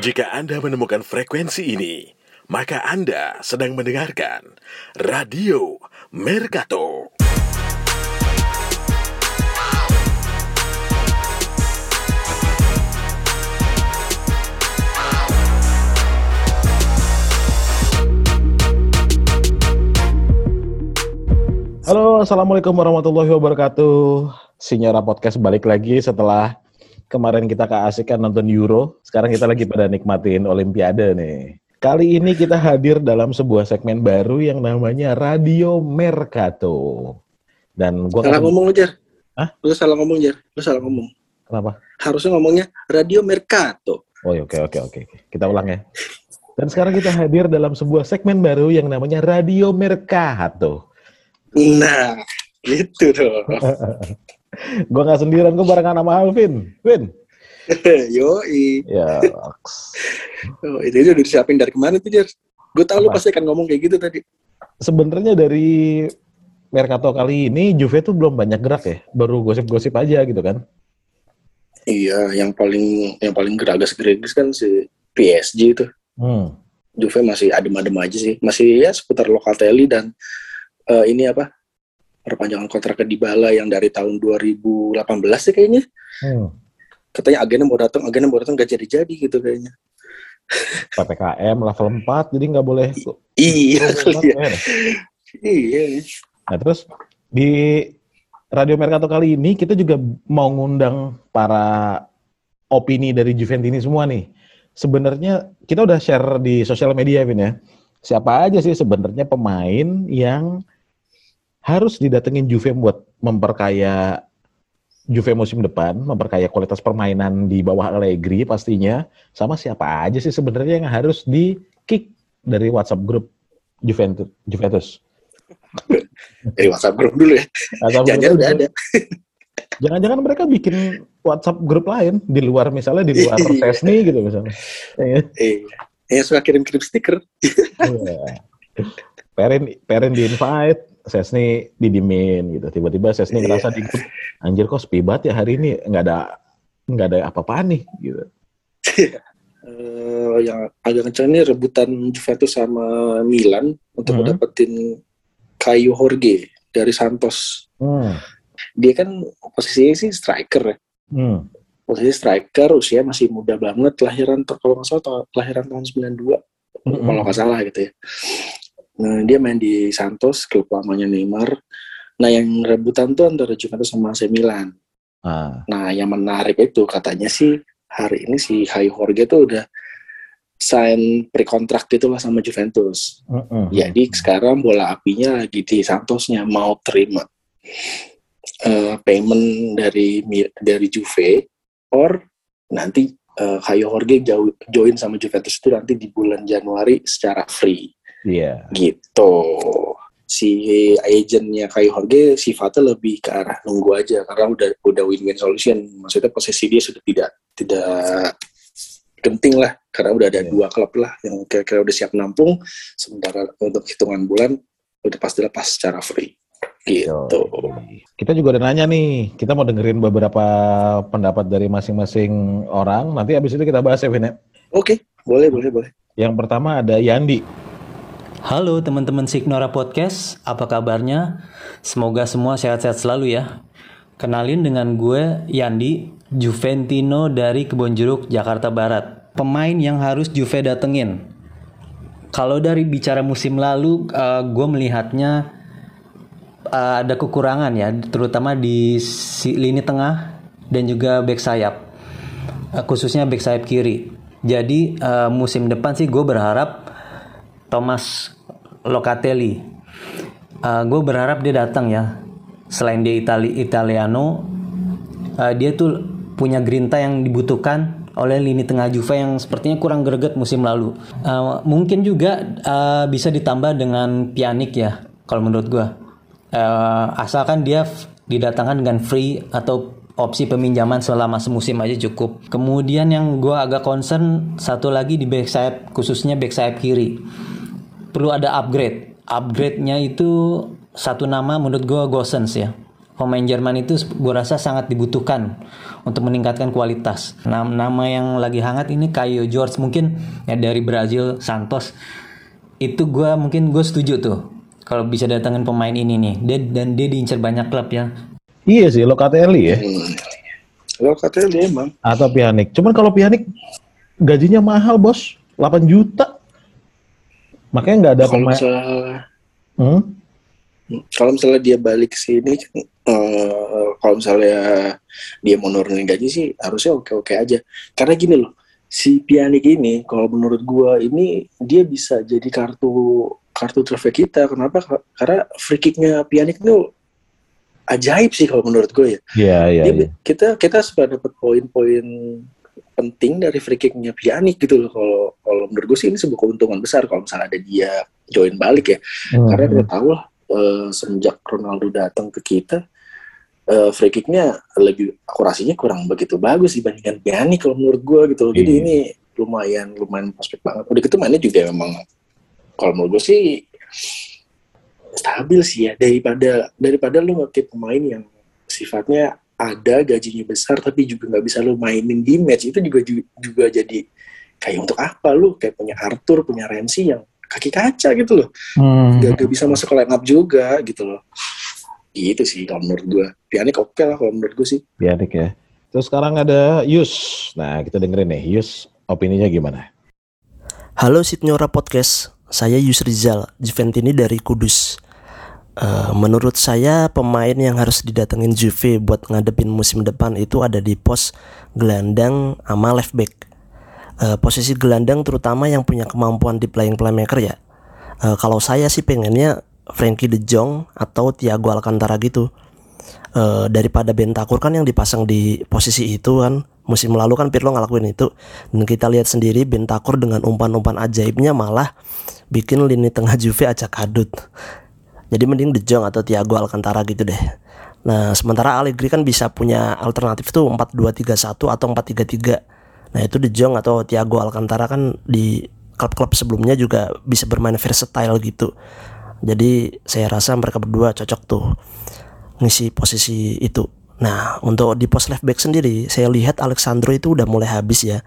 Jika Anda menemukan frekuensi ini, maka Anda sedang mendengarkan Radio Mercato. Halo, assalamualaikum warahmatullahi wabarakatuh. Sinyora Podcast balik lagi setelah kemarin kita keasikan nonton Euro. Sekarang kita lagi pada nikmatin Olimpiade nih. Kali ini kita hadir dalam sebuah segmen baru yang namanya Radio Mercato. Dan gua Salah ngomong lu, Jar. Hah? Lu salah ngomong, Jar. Lu salah ngomong. Kenapa? Harusnya ngomongnya Radio Mercato. Oh, iya, oke oke oke. Kita ulang ya. Dan sekarang kita hadir dalam sebuah segmen baru yang namanya Radio Mercato. Nah, gitu dong. Gue nggak sendirian, gue barengan sama Alvin. Vin. Yoi. Ya, Oh, itu udah disiapin dari kemarin tuh, Jar. Gue tau lu pasti akan ngomong kayak gitu tadi. sebenarnya dari Mercato kali ini Juve tuh belum banyak gerak ya, baru gosip-gosip aja gitu kan. Iya, yang paling yang paling geragas-geragas kan si PSG itu. Hmm. Juve masih adem-adem aja sih. Masih ya seputar Locatelli dan eh, ini apa? Perpanjangan kontrak ke Dybala yang dari tahun 2018 sih kayaknya. hmm. Katanya agennya mau datang, agennya mau datang gak jadi-jadi gitu kayaknya. PPKM level 4 jadi nggak boleh. Iya, kali ya. Iya. Nah terus di Radio Mercato kali ini kita juga mau ngundang para opini dari Juventini semua nih. Sebenarnya kita udah share di sosial media, Vin ya. Siapa aja sih sebenarnya pemain yang harus didatengin Juve buat memperkaya Juve musim depan, memperkaya kualitas permainan di bawah Allegri pastinya. Sama siapa aja sih sebenarnya yang harus di kick dari WhatsApp grup Juventus. Juventus. Dari WhatsApp grup dulu ya. WhatsApp Jangan grup udah ada. Jangan-jangan mereka bikin WhatsApp grup lain di luar misalnya di luar Iya. Sesni gitu misalnya. Iya. Eh, yang suka kirim-kirim stiker. Iya. Perin Perin di invite, Sesni didimin gitu. Tiba-tiba Sesni Iya. ngerasa di grup, anjir kok sepi banget ya hari ini nggak ada nggak ada apa-apaan nih gitu. Eh, yang agak kencang ini rebutan Juventus sama Milan untuk Hmm. mendapetin Kayu Jorge dari Santos. Hmm. Dia kan posisinya sih striker ya. Hmm. Posisi striker, usia masih muda banget, lahiran kalau nggak salah lahiran tahun 92, Mm-mm. kalau nggak salah gitu ya. Nah, dia main di Santos, klub lamanya Neymar. Nah, yang rebutan tuh antara Juventus sama AC Milan. Ah. Nah, yang menarik itu katanya sih hari ini si Kayu Jorge tuh udah sign pre-kontrak gitu lah sama Juventus. Mm-mm. Jadi sekarang bola apinya lagi di Santosnya mau terima eh, payment dari dari Juve or nanti eh, Kayu Jorge join sama Juventus itu nanti di bulan Januari secara free Iya. gitu. Si agentnya Kayu Jorge sifatnya lebih ke arah nunggu aja karena udah udah win-win solution. Maksudnya posisi dia sudah tidak tidak genting lah karena udah ada Iya. dua klub lah yang kira-kira udah siap nampung sementara untuk hitungan bulan udah pasti lepas secara free gitu. Kita juga udah nanya nih, kita mau dengerin beberapa pendapat dari masing-masing orang. Nanti abis itu kita bahas ya, Vin, ya. Oke, boleh boleh boleh. Yang pertama ada Yandi. Halo teman-teman Signora Podcast, apa kabarnya? Semoga semua sehat-sehat selalu ya. Kenalin dengan gue Yandi, Juventino dari Kebonjeruk, Jakarta Barat. Pemain yang harus Juve datengin. Kalau dari bicara musim lalu, eh, gue melihatnya eh, ada kekurangan ya, terutama di lini tengah dan juga back sayap, Eh, khususnya back sayap kiri. Jadi eh, musim depan sih gue berharap Thomas Locatelli. gue berharap dia datang ya. Selain dia Itali Italiano, uh, dia tuh punya grinta yang dibutuhkan oleh lini tengah Juve yang sepertinya kurang greget musim lalu. Uh, mungkin juga uh, bisa ditambah dengan Pjanic ya, kalau menurut gue. Uh, asalkan dia didatangkan dengan free atau opsi peminjaman selama semusim aja cukup. Kemudian yang gue agak concern satu lagi di back sayap khususnya back sayap kiri. Perlu ada upgrade. Upgrade-nya itu satu nama menurut gue Gosens ya. pemain Jerman itu gue rasa sangat dibutuhkan untuk meningkatkan kualitas. Nama, nama yang lagi hangat ini Caio George mungkin ya dari Brazil Santos itu gue mungkin gue setuju tuh kalau bisa datangin pemain ini nih dia, dan dia diincar banyak klub ya. Iya sih Locatelli ya. Hmm. Locatelli emang. Atau Pianik. Cuman kalau Pianik gajinya mahal bos, 8 juta. Makanya nggak ada Kalau misalnya, Hmm? kalau misalnya dia balik ke sini, eh, kalau misalnya dia mau nurunin gaji sih harusnya oke-oke aja. Karena gini loh, si Pjanic ini, kalau menurut gua ini dia bisa jadi kartu kartu trofeo kita. Kenapa? Karena free kicknya Pjanic itu ajaib sih kalau menurut gue ya. Iya iya. Dia- iya. kita kita suka dapat poin-poin penting dari free kicknya Pjanic gitu loh. Kalau kalau menurut gue sih ini sebuah keuntungan besar kalau misalnya ada dia join balik ya. Hmm. Karena kita tahu lah eh, semenjak Ronaldo datang ke kita eh, free kicknya lebih akurasinya kurang begitu bagus dibandingkan Pjanic kalau menurut gue gitu loh. Jadi Iya. ini lumayan lumayan prospek banget. Udah gitu mainnya juga memang kalau menurut gue sih stabil sih ya daripada daripada lu ngekeep pemain yang sifatnya ada gajinya besar tapi juga nggak bisa lu mainin di match itu juga ju- juga jadi kayak untuk apa lu kayak punya Arthur punya Ramsey yang kaki kaca gitu loh Hmm. gak, gak bisa masuk ke line up juga gitu loh gitu sih kalau menurut gue Pjanic oke lah kalau menurut gue sih Pianik ya. Terus sekarang ada Yus. Nah kita dengerin nih Yus opininya gimana? Halo Signora Podcast, saya Yus Rizal, Juventini dari Kudus. Eh, menurut saya pemain yang harus didatengin Juve buat ngadepin musim depan itu ada di pos gelandang sama left back. Eh, posisi gelandang terutama yang punya kemampuan di playing playmaker ya. Eh, kalau saya sih pengennya Frankie De Jong atau Thiago Alcantara gitu. Eh, daripada Bentakur kan yang dipasang di posisi itu kan musim lalu kan Pirlo ngelakuin itu dan kita lihat sendiri Bentakur dengan umpan-umpan ajaibnya malah bikin lini tengah Juve acak adut jadi mending De Jong atau Thiago Alcantara gitu deh nah sementara Allegri kan bisa punya alternatif tuh 4-2-3-1 atau 4-3-3 nah itu De Jong atau Thiago Alcantara kan di klub-klub sebelumnya juga bisa bermain versatile gitu jadi saya rasa mereka berdua cocok tuh ngisi posisi itu. Nah, untuk di pos left back sendiri, saya lihat Alexandro itu udah mulai habis ya.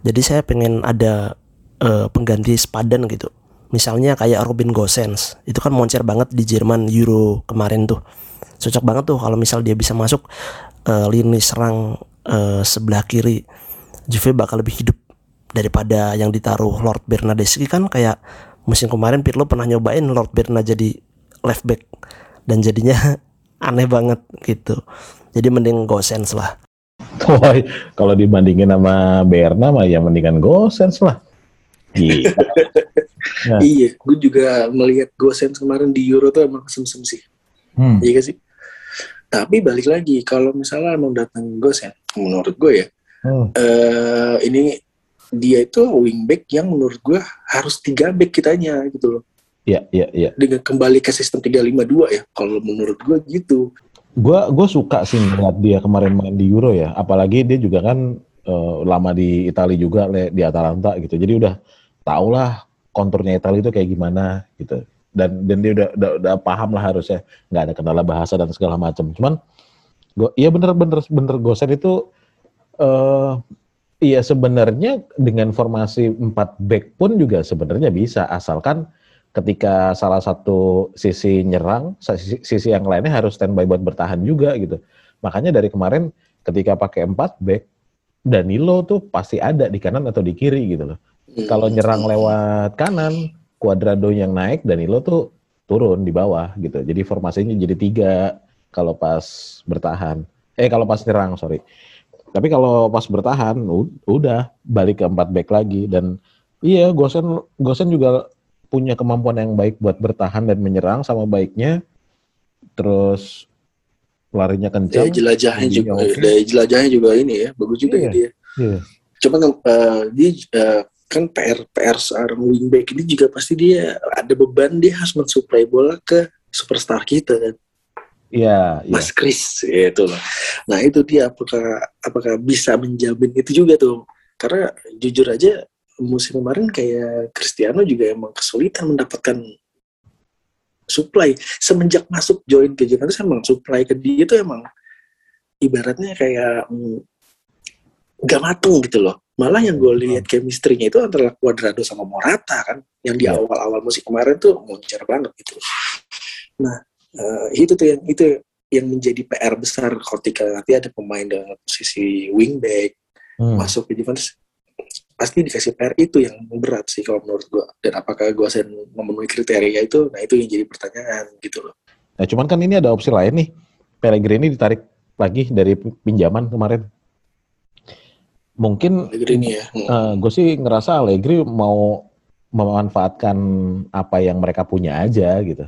Jadi saya pengen ada eh, pengganti sepadan gitu. Misalnya kayak Robin Gosens, itu kan moncer banget di Jerman Euro kemarin tuh. Cocok banget tuh kalau misal dia bisa masuk eh, lini serang eh, sebelah kiri. Juve bakal lebih hidup daripada yang ditaruh Lord Bernadeschi kan kayak musim kemarin Pirlo pernah nyobain Lord Berna jadi left back dan jadinya aneh banget gitu. Jadi mending Gosens lah. Wah, kalau dibandingin sama Berna mah ya mendingan Gosens lah. Nah. iya gue juga melihat Gosens kemarin di Euro tuh emang kesem-sem sih Hmm. Iya gak sih? Tapi balik lagi, kalau misalnya emang datang Gosen, menurut gue ya, Hmm. eh ini dia itu wingback yang menurut gue harus tiga back kitanya gitu loh. Iya, iya, iya. Dengan kembali ke sistem 352 ya, kalau menurut gue gitu. Gua gue suka sih ngeliat dia kemarin main di Euro ya. Apalagi dia juga kan eh, lama di Italia juga di Atalanta gitu. Jadi udah tau lah konturnya Italia itu kayak gimana gitu. Dan dan dia udah udah, udah paham lah harusnya nggak ada kendala bahasa dan segala macam. Cuman gua iya bener bener bener Gosen itu eh iya sebenarnya dengan formasi 4 back pun juga sebenarnya bisa asalkan ketika salah satu sisi nyerang, sisi, sisi yang lainnya harus standby buat bertahan juga gitu. Makanya dari kemarin ketika pakai 4 back, Danilo tuh pasti ada di kanan atau di kiri gitu loh. Hmm. Kalau nyerang lewat kanan, Cuadrado yang naik, Danilo tuh turun di bawah gitu. Jadi formasinya jadi tiga kalau pas bertahan. Eh kalau pas nyerang, sorry. Tapi kalau pas bertahan, udah balik ke 4 back lagi. Dan iya, Gosen, Gosen juga punya kemampuan yang baik buat bertahan dan menyerang sama baiknya. Terus larinya Daya kencang. jelajahnya tingginya juga, oke. daya jelajahnya juga ini ya, bagus juga Iya. ya dia. Iya. Cuma eh, dia eh, kan PR PR seorang wingback ini juga pasti dia ada beban dia harus mensuplai bola ke superstar kita kan. Iya, iya. Mas Chris itu loh. Nah itu dia apakah apakah bisa menjamin itu juga tuh? Karena jujur aja musim kemarin kayak Cristiano juga emang kesulitan mendapatkan supply semenjak masuk join ke Juventus emang supply ke dia itu emang ibaratnya kayak mm, gak mateng gitu loh malah yang gue lihat chemistry-nya itu antara Cuadrado sama Morata kan yang di Iya. awal-awal musim kemarin tuh moncer banget gitu nah eh, itu tuh yang itu yang menjadi PR besar ketika nanti ada pemain dengan posisi wingback Hmm. masuk ke Juventus pasti dikasih PR itu yang berat sih kalau menurut gua dan apakah Gosen memenuhi kriteria itu nah itu yang jadi pertanyaan gitu loh Nah, cuman kan ini ada opsi lain nih. Pellegrini ditarik lagi dari pinjaman kemarin. Mungkin Pellegrini ya Hmm. gue sih ngerasa Allegri mau memanfaatkan apa yang mereka punya aja gitu.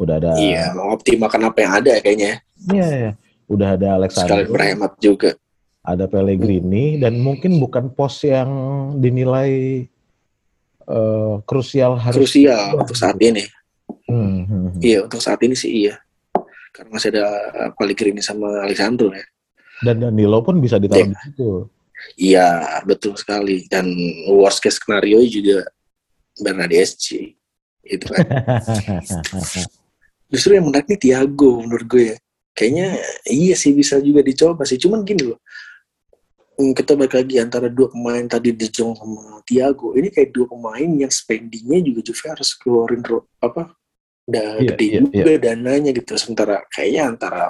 Udah ada, iya mengoptimalkan apa yang ada kayaknya Iya, iya. udah ada sekalian Alexander, berhemat juga ada Pellegrini, dan mungkin bukan pos yang dinilai eh, krusial harus. krusial untuk saat ini Hmm, hmm, hmm. iya untuk saat ini sih iya karena masih ada Pellegrini sama Alexandro ya Dan Danilo pun bisa ditaruh di situ. Iya betul sekali. Dan worst case scenario juga Bernardeschi itu kan. Justru yang menarik nih Tiago menurut gue ya. Kayaknya iya sih bisa juga dicoba sih. Cuman gini loh. Hmm, kita balik lagi antara dua pemain tadi De Jong sama Tiago ini kayak dua pemain yang spendingnya juga Juve harus keluarin apa da, Iya, gede iya, juga dananya gitu. Sementara kayaknya antara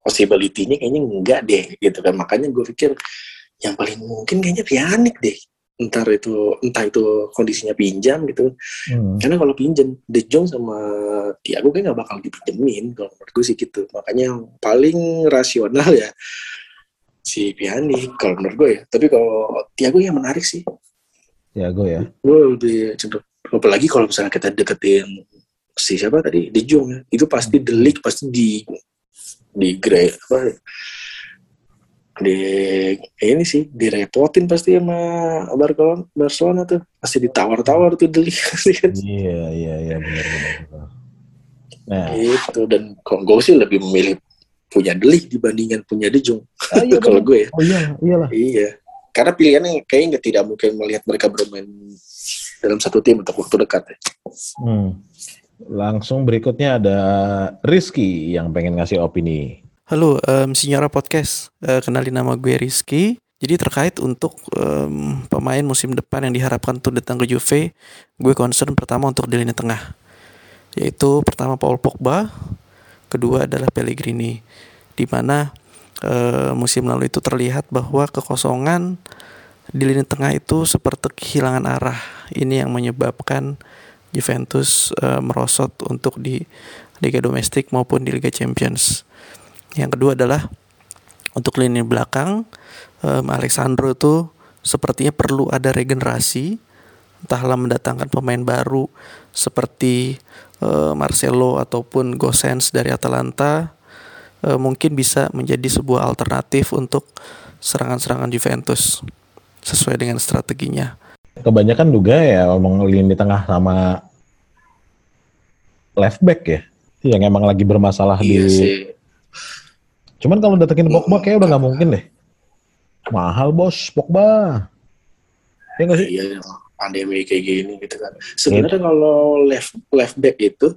possibility-nya kayaknya enggak deh gitu kan. Makanya gue pikir yang paling mungkin kayaknya Pjanic deh. Entar itu entah itu kondisinya pinjam gitu. Hmm. karena kalau pinjam De Jong sama Thiago kayak nggak bakal dipinjemin kalau menurut gue sih gitu. Makanya yang paling rasional ya si Pjanic kalau menurut gue ya. Tapi kalau Thiago yang menarik sih. Tiago ya. gue lebih cenderung apalagi kalau misalnya kita deketin si siapa tadi? De Jong ya. Itu pasti delik pasti di di grade apa di ini sih direpotin pasti sama Barcelona Barcelona tuh pasti ditawar-tawar tuh delik pasti kan Iya, iya, iya benar benar. Nah, itu dan kalau gue sih lebih memilih punya Delik dibandingkan punya De Jong ah, iya, kalau gue ya oh iya, iyalah. iya karena pilihannya kayaknya nggak tidak mungkin melihat mereka bermain dalam satu tim untuk waktu dekat ya. Hmm. Langsung berikutnya ada Rizky yang pengen ngasih opini. Halo, um, Signora Podcast. Eh, kenalin nama gue Rizky. Jadi terkait untuk em, pemain musim depan yang diharapkan untuk datang ke Juve, gue concern pertama untuk di lini tengah. Yaitu pertama Paul Pogba, kedua adalah Pellegrini. Di mana eh, musim lalu itu terlihat bahwa kekosongan di lini tengah itu seperti kehilangan arah. Ini yang menyebabkan Juventus eh, merosot untuk di Liga Domestik maupun di Liga Champions. Yang kedua adalah untuk lini belakang em, Alexandro itu sepertinya perlu ada regenerasi entahlah mendatangkan pemain baru seperti eh, Marcelo ataupun Gosens dari Atalanta eh, mungkin bisa menjadi sebuah alternatif untuk serangan-serangan Juventus sesuai dengan strateginya. Kebanyakan juga ya ngomong lini tengah sama left back ya, yang emang lagi bermasalah iya di. sih Cuman kalau datengin Pogba kayak udah nggak mungkin deh. Mahal bos Pogba. Ya nggak sih? iya pandemi kayak gini gitu kan sebenarnya kalau left left back itu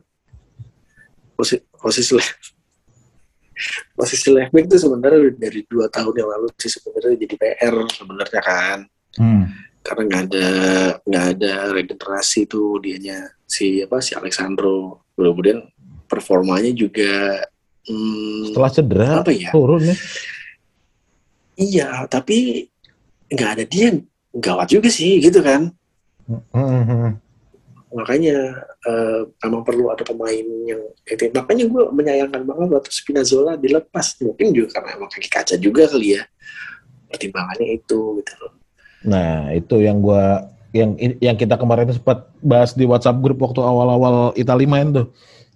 posisi posisi left posisi left back itu sebenarnya dari dua tahun yang lalu sih sebenarnya jadi PR sebenarnya kan Hmm. karena nggak ada nggak ada regenerasi tuh dianya si apa si Alexandro kemudian performanya juga hmm, Setelah cedera apa ya turun nih. iya tapi nggak ada dia gawat juga sih gitu kan Hmm, hmm. makanya eh, emang perlu ada pemain yang itu makanya gue menyayangkan banget waktu Spinazzola dilepas mungkin juga karena emang kaki kaca juga kali ya pertimbangannya itu gitu loh Nah itu yang gua yang yang kita kemarin sempat bahas di WhatsApp grup waktu awal-awal Italia main tuh.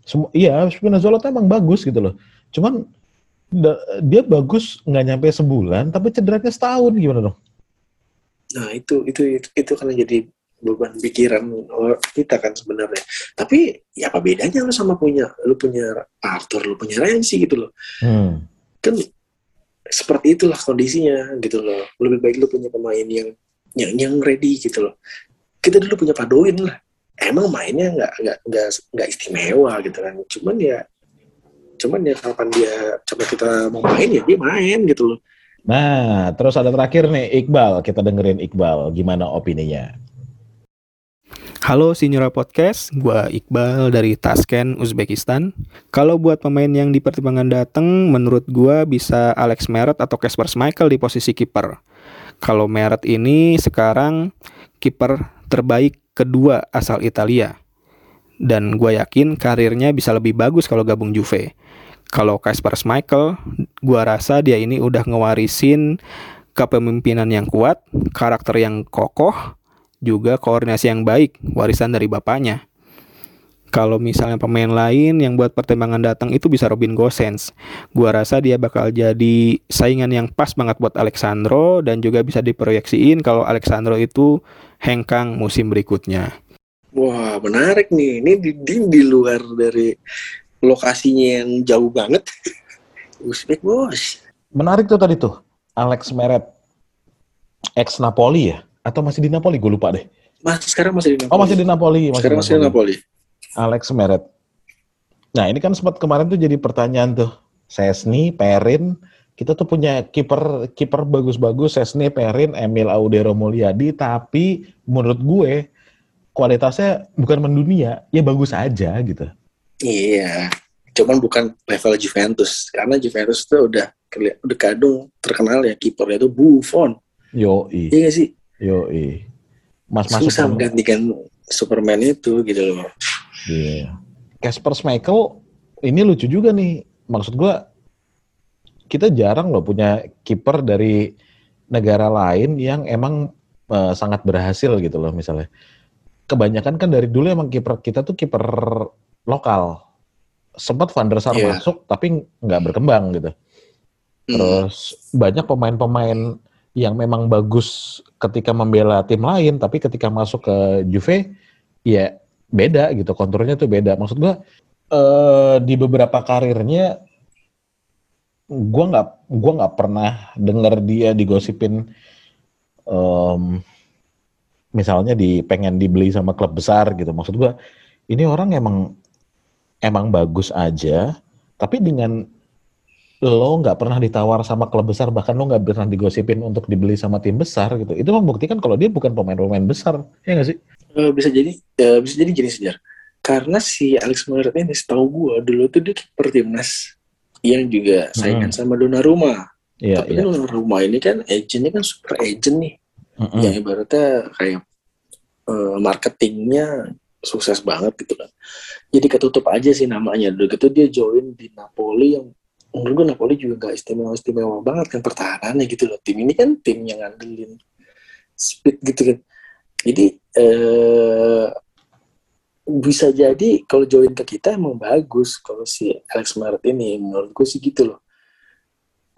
Semua, iya Spinazzola tuh emang bagus gitu loh. Cuman da- dia bagus nggak nyampe sebulan, tapi cederanya setahun gimana dong? nah itu itu itu, itu kan jadi beban pikiran kita kan sebenarnya tapi ya apa bedanya lu sama punya lu punya Arthur lu punya Renzi gitu loh Hmm. kan seperti itulah kondisinya gitu loh lebih baik lu punya pemain yang yang yang ready gitu loh kita dulu punya Padoin lah emang mainnya nggak nggak nggak nggak istimewa gitu kan cuman ya cuman ya kapan dia coba kita mau main ya dia main gitu loh Nah, terus ada terakhir nih Iqbal, kita dengerin Iqbal, gimana opininya? Halo Sinyora Podcast, gua Iqbal dari Tashkent, Uzbekistan. Kalau buat pemain yang di pertimbangan datang, menurut gua bisa Alex Meret atau Casper Schmeichel di posisi kiper. Kalau Meret ini sekarang kiper terbaik kedua asal Italia. Dan gue yakin karirnya bisa lebih bagus kalau gabung Juve. Kalau Kasper Schmeichel, gue rasa dia ini udah ngewarisin kepemimpinan yang kuat, karakter yang kokoh, juga koordinasi yang baik, warisan dari bapaknya. Kalau misalnya pemain lain yang buat pertimbangan datang itu bisa Robin Gosens. Gua rasa dia bakal jadi saingan yang pas banget buat Alexandro dan juga bisa diproyeksiin kalau Alexandro itu hengkang musim berikutnya. Wah, menarik nih. Ini di, di, di luar dari lokasinya yang jauh banget. Uzbek, bos. Menarik tuh tadi tuh. Alex Meret. Ex Napoli ya? Atau masih di Napoli? Gue lupa deh. Mas, sekarang masih di Napoli. Oh, masih di Napoli. Masih sekarang di masih di Napoli. Alex Meret. Nah, ini kan sempat kemarin tuh jadi pertanyaan tuh. Sesni, Perin, kita tuh punya kiper kiper bagus-bagus, Sesni, Perin, Emil Audero Mulyadi, tapi menurut gue kualitasnya bukan mendunia, ya bagus aja gitu. Iya, cuman bukan level Juventus karena Juventus tuh udah udah kadung terkenal ya kipernya itu Buffon. Yo Iya gak sih? Yo Mas masuk Susah menggantikan Superman itu gitu loh. Iya. Casper Schmeichel ini lucu juga nih. Maksud gua kita jarang loh punya kiper dari negara lain yang emang uh, sangat berhasil gitu loh misalnya. Kebanyakan kan dari dulu emang kiper kita tuh kiper lokal. Sempat Van der Sar yeah. masuk tapi nggak berkembang gitu. Terus mm. banyak pemain-pemain yang memang bagus ketika membela tim lain tapi ketika masuk ke Juve ya beda gitu konturnya tuh beda. Maksud gua uh, di beberapa karirnya gue nggak gua nggak pernah dengar dia digosipin um, misalnya di pengen dibeli sama klub besar gitu. Maksud gue ini orang emang emang bagus aja tapi dengan lo nggak pernah ditawar sama klub besar bahkan lo nggak pernah digosipin untuk dibeli sama tim besar gitu itu membuktikan kalau dia bukan pemain-pemain besar. Ya nggak sih uh, bisa jadi uh, bisa jadi gini sejarah karena si Alex Meret ini setahu gue dulu tuh dia kiper timnas yang juga saingan hmm. sama Donnarumma. Iya, Tapi kan Donnarumma ini kan agentnya kan super agent nih. Mm-hmm. Yang ibaratnya kayak uh, marketingnya sukses banget gitu kan. Jadi ketutup aja sih namanya. Udah gitu dia join di Napoli yang menurut gue Napoli juga gak istimewa-istimewa banget kan pertahanannya gitu loh. Tim ini kan tim yang ngandelin speed gitu kan. Jadi eh, bisa jadi kalau join ke kita emang bagus kalau si Alex Maret ini menurut gue sih gitu loh.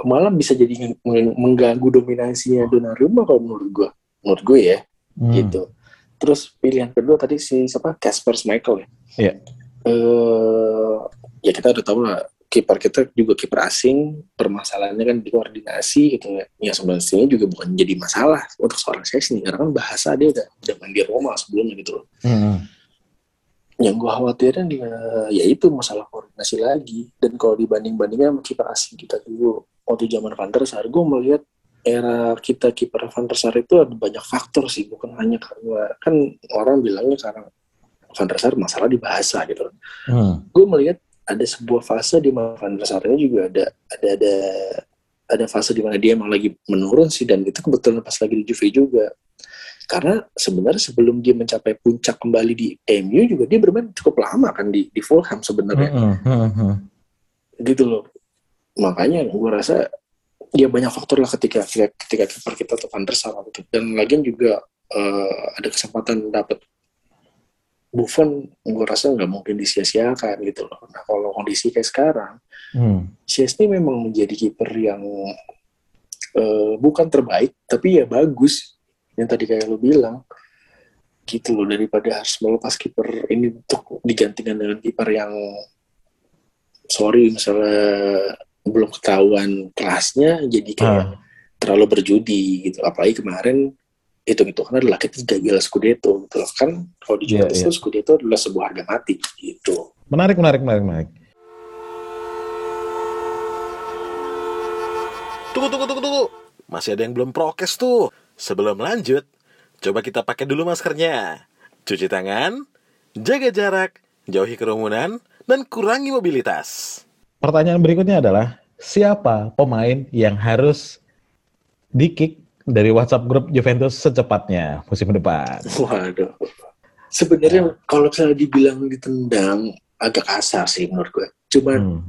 Malah bisa jadi mengganggu dominasinya Donnarumma kalau menurut gue menurut gue ya hmm. gitu. Terus pilihan kedua tadi si siapa? Casper Michael ya. Yeah. uh, ya kita udah tahu lah kiper kita juga kiper asing permasalahannya kan di koordinasi gitu ya. Ya sebenarnya juga bukan jadi masalah untuk seorang sesni karena kan bahasa dia udah udah main di Roma sebelumnya gitu loh. Hmm. Yang gue khawatirin ya, ya itu masalah koordinasi lagi. Dan kalau dibanding-bandingnya sama kiper asing kita dulu waktu zaman Van der Sar gue melihat era kita kiper Van der Sar itu ada banyak faktor sih bukan hanya karena kan orang bilangnya karena Van der Sar masalah di bahasa gitu hmm. gue melihat ada sebuah fase di mana Van der Sarnya juga ada ada ada ada fase di mana dia emang lagi menurun sih dan itu kebetulan pas lagi di Juve juga karena sebenarnya sebelum dia mencapai puncak kembali di MU juga dia bermain cukup lama kan di, di Fulham sebenarnya. Mm -hmm. Gitu loh. Makanya gue rasa ya banyak faktor lah ketika ketika, kita tuh Van der Sar gitu. Dan lagian juga uh, ada kesempatan dapat Buffon gue rasa nggak mungkin disia-siakan gitu loh. Nah kalau kondisi kayak sekarang, hmm. Chesney memang menjadi kiper yang uh, bukan terbaik, tapi ya bagus yang tadi kayak lo bilang gitu loh daripada harus melepas kiper ini untuk digantikan dengan kiper yang sorry misalnya belum ketahuan kelasnya jadi kayak uh. terlalu berjudi gitu apalagi kemarin hitung-hitungan adalah ketiga gelar Scudetto gitu loh. Kan kalau di Juventus iya. itu Scudetto adalah sebuah harga mati gitu. Menarik, menarik, menarik, menarik. Tunggu, tunggu, tunggu, tunggu. Masih ada yang belum prokes tuh. Sebelum lanjut, coba kita pakai dulu maskernya. Cuci tangan, jaga jarak, jauhi kerumunan, dan kurangi mobilitas. Pertanyaan berikutnya adalah siapa pemain yang harus di-kick dari WhatsApp grup Juventus secepatnya musim depan? Waduh. Sebenarnya kalau misalnya dibilang ditendang agak kasar sih menurut gue. Cuman Hmm.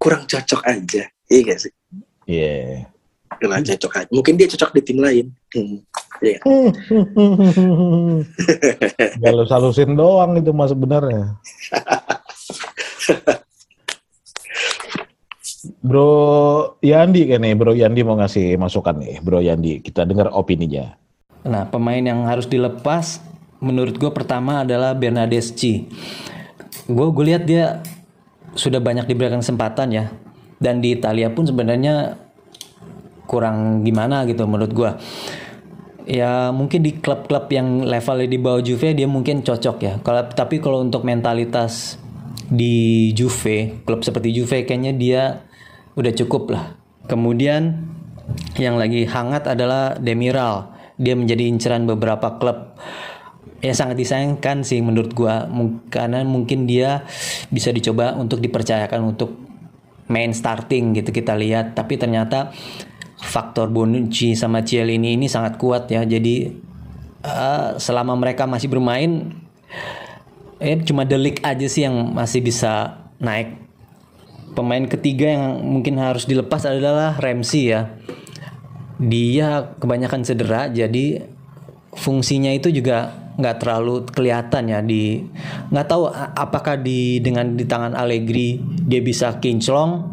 kurang cocok aja. Iya gak sih? Iya. Kurang cocok aja. Mungkin dia cocok di tim lain. Hmm. Iya. Galus-halusin doang itu mas sebenarnya. Bro Yandi kan nih, Bro Yandi mau ngasih masukan nih, Bro Yandi. Kita dengar opininya. Nah, pemain yang harus dilepas menurut gue pertama adalah Bernadeschi. Gue gue lihat dia sudah banyak diberikan kesempatan ya. Dan di Italia pun sebenarnya kurang gimana gitu menurut gue. Ya mungkin di klub-klub yang levelnya di bawah Juve dia mungkin cocok ya. Kalau tapi kalau untuk mentalitas di Juve, klub seperti Juve kayaknya dia udah cukup lah. Kemudian yang lagi hangat adalah Demiral. Dia menjadi inceran beberapa klub. Ya sangat disayangkan sih menurut gua karena mungkin dia bisa dicoba untuk dipercayakan untuk main starting gitu kita lihat tapi ternyata faktor Bonucci sama Cielini ini sangat kuat ya. Jadi eh, selama mereka masih bermain eh cuma Delik aja sih yang masih bisa naik. Pemain ketiga yang mungkin harus dilepas adalah Ramsey ya. Dia kebanyakan cedera jadi fungsinya itu juga nggak terlalu kelihatan ya di nggak tahu apakah di dengan di tangan Allegri dia bisa kinclong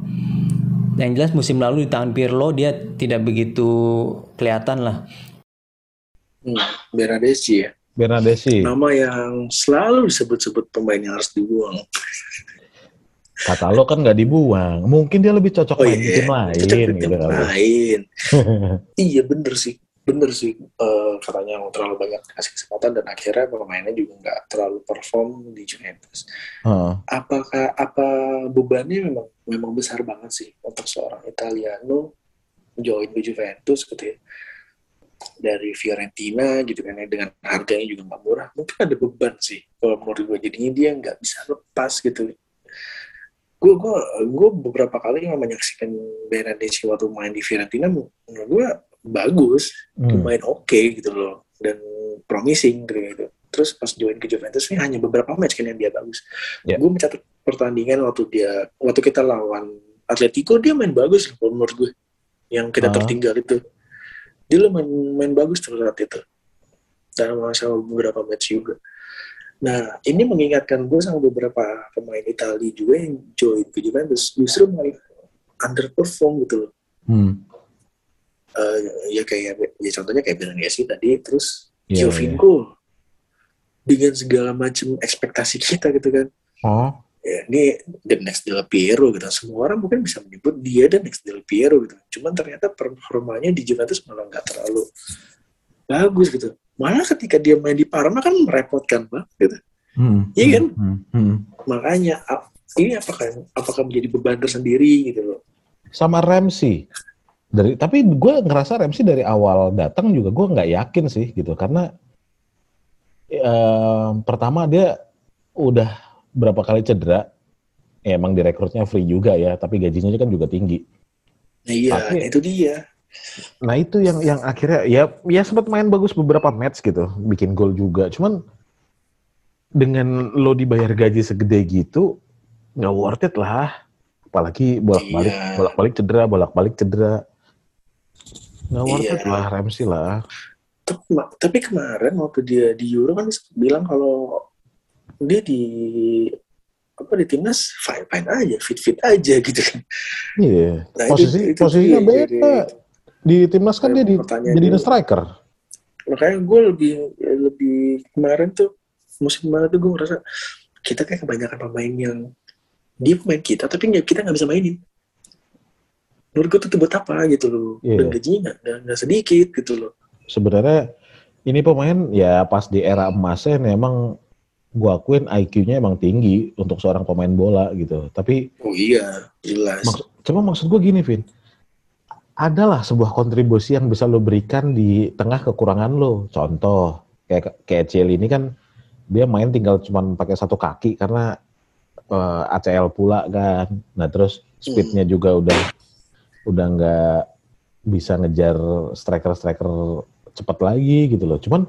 yang jelas musim lalu di tangan Pirlo dia tidak begitu kelihatan lah Hmm. Bernadeschi ya. Bernadeschi, Nama yang selalu disebut-sebut pemain yang harus dibuang. Kata lo kan nggak dibuang. Mungkin dia lebih cocok Oh main di iya, tim lain cocok di tim gitu kali. lain. iya bener sih, bener sih. Eh, katanya terlalu banyak kasih kesempatan dan akhirnya pemainnya juga nggak terlalu perform di Juventus. Heeh. Apakah apa bebannya memang memang besar banget sih untuk seorang Italiano join ke Juventus gitu ya dari Fiorentina gitu kan ya, dengan harganya juga nggak murah mungkin ada beban sih kalau menurut gue jadinya dia nggak bisa lepas gitu gue gue gue beberapa kali menyaksikan Bernadeschi waktu main di Fiorentina menurut gue bagus Hmm. main oke gitu loh dan promising gitu, gitu. terus pas join ke Juventus ini hanya beberapa match kan yang dia bagus Ya. gue mencatat pertandingan waktu dia waktu kita lawan Atletico dia main bagus loh menurut gue yang kita Ah. tertinggal itu dia lo main main bagus terus saat itu dan masa beberapa match juga nah ini mengingatkan gue sama beberapa pemain Italia juga yang join ke Juventus. Justru malah underperform gitu loh. Hmm. Eh, ya kayak ya contohnya kayak Bernadeschi tadi terus Iya, Giovinco. Dengan segala macam ekspektasi kita gitu kan. Oh, ya ini the next Del Piero gitu. Semua orang mungkin bisa menyebut dia the next Del Piero gitu. Cuman ternyata performanya di Juventus malah nggak terlalu bagus gitu malah ketika dia main di Parma kan merepotkan banget gitu hmm. Iya kan? Hmm. Hmm. makanya ini apakah apakah menjadi beban tersendiri gitu loh Sama Ramsey. Dari tapi gue ngerasa Ramsey dari awal datang juga gue nggak yakin sih gitu karena em, pertama dia udah berapa kali cedera. Ya, emang direkrutnya free juga ya, tapi gajinya kan juga tinggi. nah iya Tapi- itu dia Nah itu yang yang akhirnya ya ya sempat main bagus beberapa match gitu, bikin gol juga. Cuman dengan lo dibayar gaji segede gitu nggak worth it lah. Apalagi bolak-balik Iya. bolak-balik cedera, bolak-balik cedera. Nggak worth Iya. it lah Ramsey lah. tapi, tapi kemarin waktu dia di Euro kan bilang kalau dia di apa di timnas fine fine aja fit fit aja gitu kan Iya. Nah, itu- Posisi itu posisinya dia, beda. Di timnas kan dia di, jadi dulu. striker. makanya gue lebih lebih kemarin tuh musim kemarin tuh gue ngerasa kita kayak kebanyakan pemain yang dia pemain kita tapi nggak- kita nggak bisa mainin menurut gue tuh buat apa gitu loh Iya. dan gajinya nggak- sedikit gitu loh sebenarnya ini pemain ya pas di era emasnya memang gua akuin IQ-nya emang tinggi untuk seorang pemain bola gitu. Tapi Oh iya, jelas. Maksud, cuma maksud gue gini, Vin. Adalah sebuah kontribusi yang bisa lo berikan di tengah kekurangan lo. Contoh, kayak kayak Ciel ini kan dia main tinggal cuma pakai satu kaki karena eh, ACL pula kan. Nah terus speednya juga udah udah nggak bisa ngejar striker-striker cepat lagi gitu loh. Cuman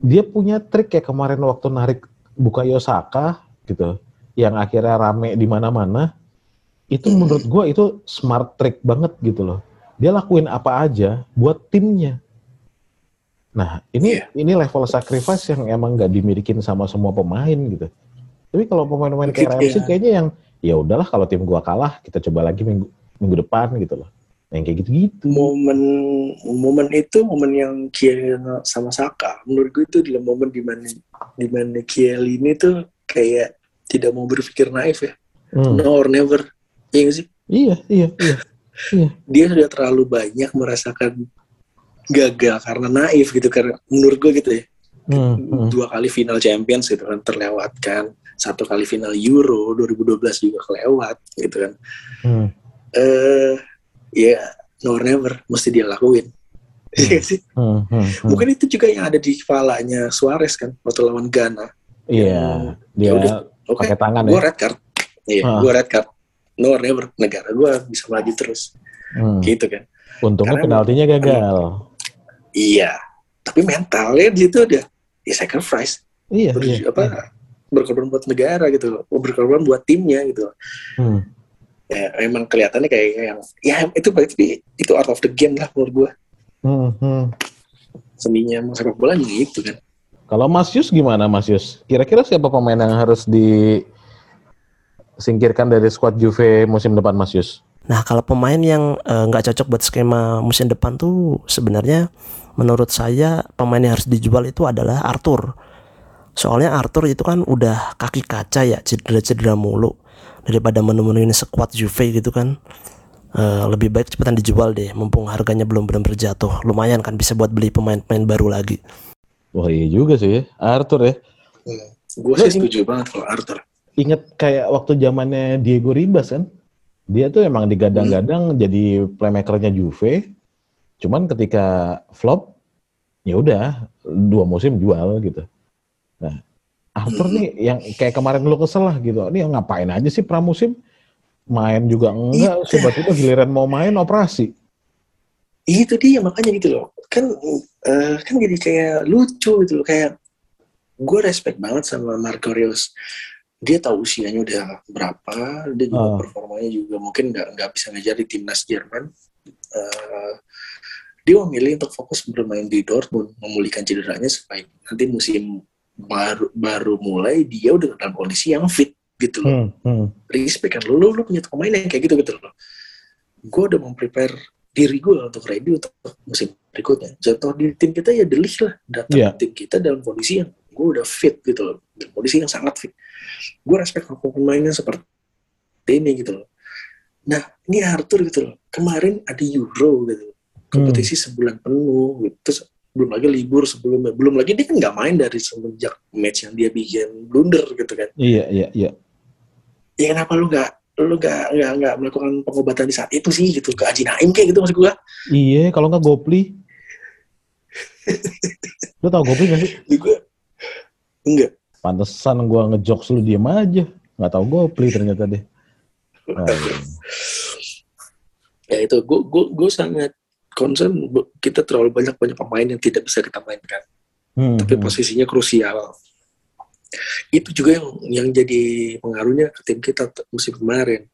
dia punya trik kayak kemarin waktu narik Bukayo Saka gitu, yang akhirnya rame di mana-mana itu menurut gue itu smart trick banget gitu loh. Dia lakuin apa aja buat timnya. Nah ini Iya. ini level sacrifice yang emang nggak dimilikin sama semua pemain gitu. Tapi kalau pemain-pemain kayak Ramsey iya. kayaknya yang ya udahlah kalau tim gua kalah kita coba lagi minggu minggu depan gitu loh. Yang kayak gitu-gitu. momen momen itu momen yang Kiel sama Saka menurut gue itu adalah momen di mana di mana Kiel ini tuh kayak tidak mau berpikir naif ya Hmm. no or never Iya sih Iya, iya, iya. Dia sudah terlalu banyak merasakan gagal karena naif gitu karena menurut gue gitu ya Hmm, hmm. dua kali final Champions gitu kan terlewatkan satu kali final Euro 2012 juga kelewat gitu kan Hmm. eh ya no or never mesti dia lakuin Iya nggak sih Hmm, hmm, hmm. Mungkin itu juga yang ada di kepalanya Suarez kan waktu lawan Ghana. Iya, dia Ya udah, pakai tangan gue ya. red card. Iya, Ah. gue red card. No never. Negara gue bisa maju terus. Hmm. Gitu kan. Untungnya Karena penaltinya gagal. Iya. Tapi mentalnya dia tuh udah ya sacrifice. Iya, Ber- iya. apa, berkorban buat negara gitu loh. Berkorban buat timnya gitu. Hmm. Ya, emang kelihatannya kayak yang ya itu berarti itu out of the game lah menurut gue. Hmm, hmm. Seninya sepak bola gitu kan. Kalau Mas Yus gimana Mas Yus? Kira-kira siapa pemain yang harus disingkirkan dari skuad Juve musim depan Mas Yus? Nah, kalau pemain yang eh, nggak cocok buat skema musim depan tuh sebenarnya menurut saya pemain yang harus dijual itu adalah Arthur. Soalnya Arthur itu kan udah kaki kaca ya, cedera-cedera mulu. Daripada menemuin sekuat Juve gitu kan. eh, lebih baik cepetan dijual deh, mumpung harganya belum benar-benar jatuh. Lumayan kan bisa buat beli pemain-pemain baru lagi. Wah iya juga sih ya, Arthur ya. Gue Lo sih setuju banget kalau Arthur. Ingat kayak waktu zamannya Diego Ribas kan? Dia tuh emang digadang-gadang jadi playmakernya Juve. Cuman ketika flop, ya udah dua musim jual gitu. Nah, Arthur nih yang kayak kemarin lu kesel lah gitu. Ini ngapain aja sih pramusim? Main juga enggak, tiba-tiba giliran mau main operasi. itu dia makanya gitu loh kan eh, kan jadi kayak lucu gitu loh kayak gue respect banget sama Marco Reus dia tahu usianya udah berapa dia juga Ah. performanya juga mungkin nggak nggak bisa ngejar di timnas Jerman. Eh, dia memilih untuk fokus bermain di Dortmund memulihkan cederanya supaya nanti musim baru baru mulai dia udah dalam kondisi yang fit gitu loh. Hmm, hmm. respect kan lu, lu, lu punya pemain yang kayak gitu gitu loh. Gue udah memprepare diri gue untuk ready untuk musim berikutnya. Contoh di tim kita ya Delik lah datang ke tim kita dalam kondisi yang gue udah fit gitu loh. Dalam kondisi yang sangat fit. Gue respect sama pemainnya seperti ini gitu loh. Nah ini Arthur gitu loh. Kemarin ada Euro gitu kompetisi sebulan penuh gitu. terus belum lagi libur sebelumnya. Belum lagi dia kan nggak main dari semenjak match yang dia bikin blunder gitu kan. Iya, iya, iya. ya kenapa lu nggak lu nggak nggak nggak melakukan pengobatan di saat itu sih gitu? Ke Haji Naim kayak gitu maksud gua. Iya, kalau nggak Gopli. lu tau Gopli gak sih? Enggak Pantesan gua ngejokes lu diem aja. Nggak tahu Gopli ternyata deh. Nah, ya itu gua sangat concern kita terlalu banyak banyak pemain yang tidak bisa kita mainkan hmm, tapi hmm. posisinya krusial itu juga yang yang jadi pengaruhnya ke tim kita musim kemarin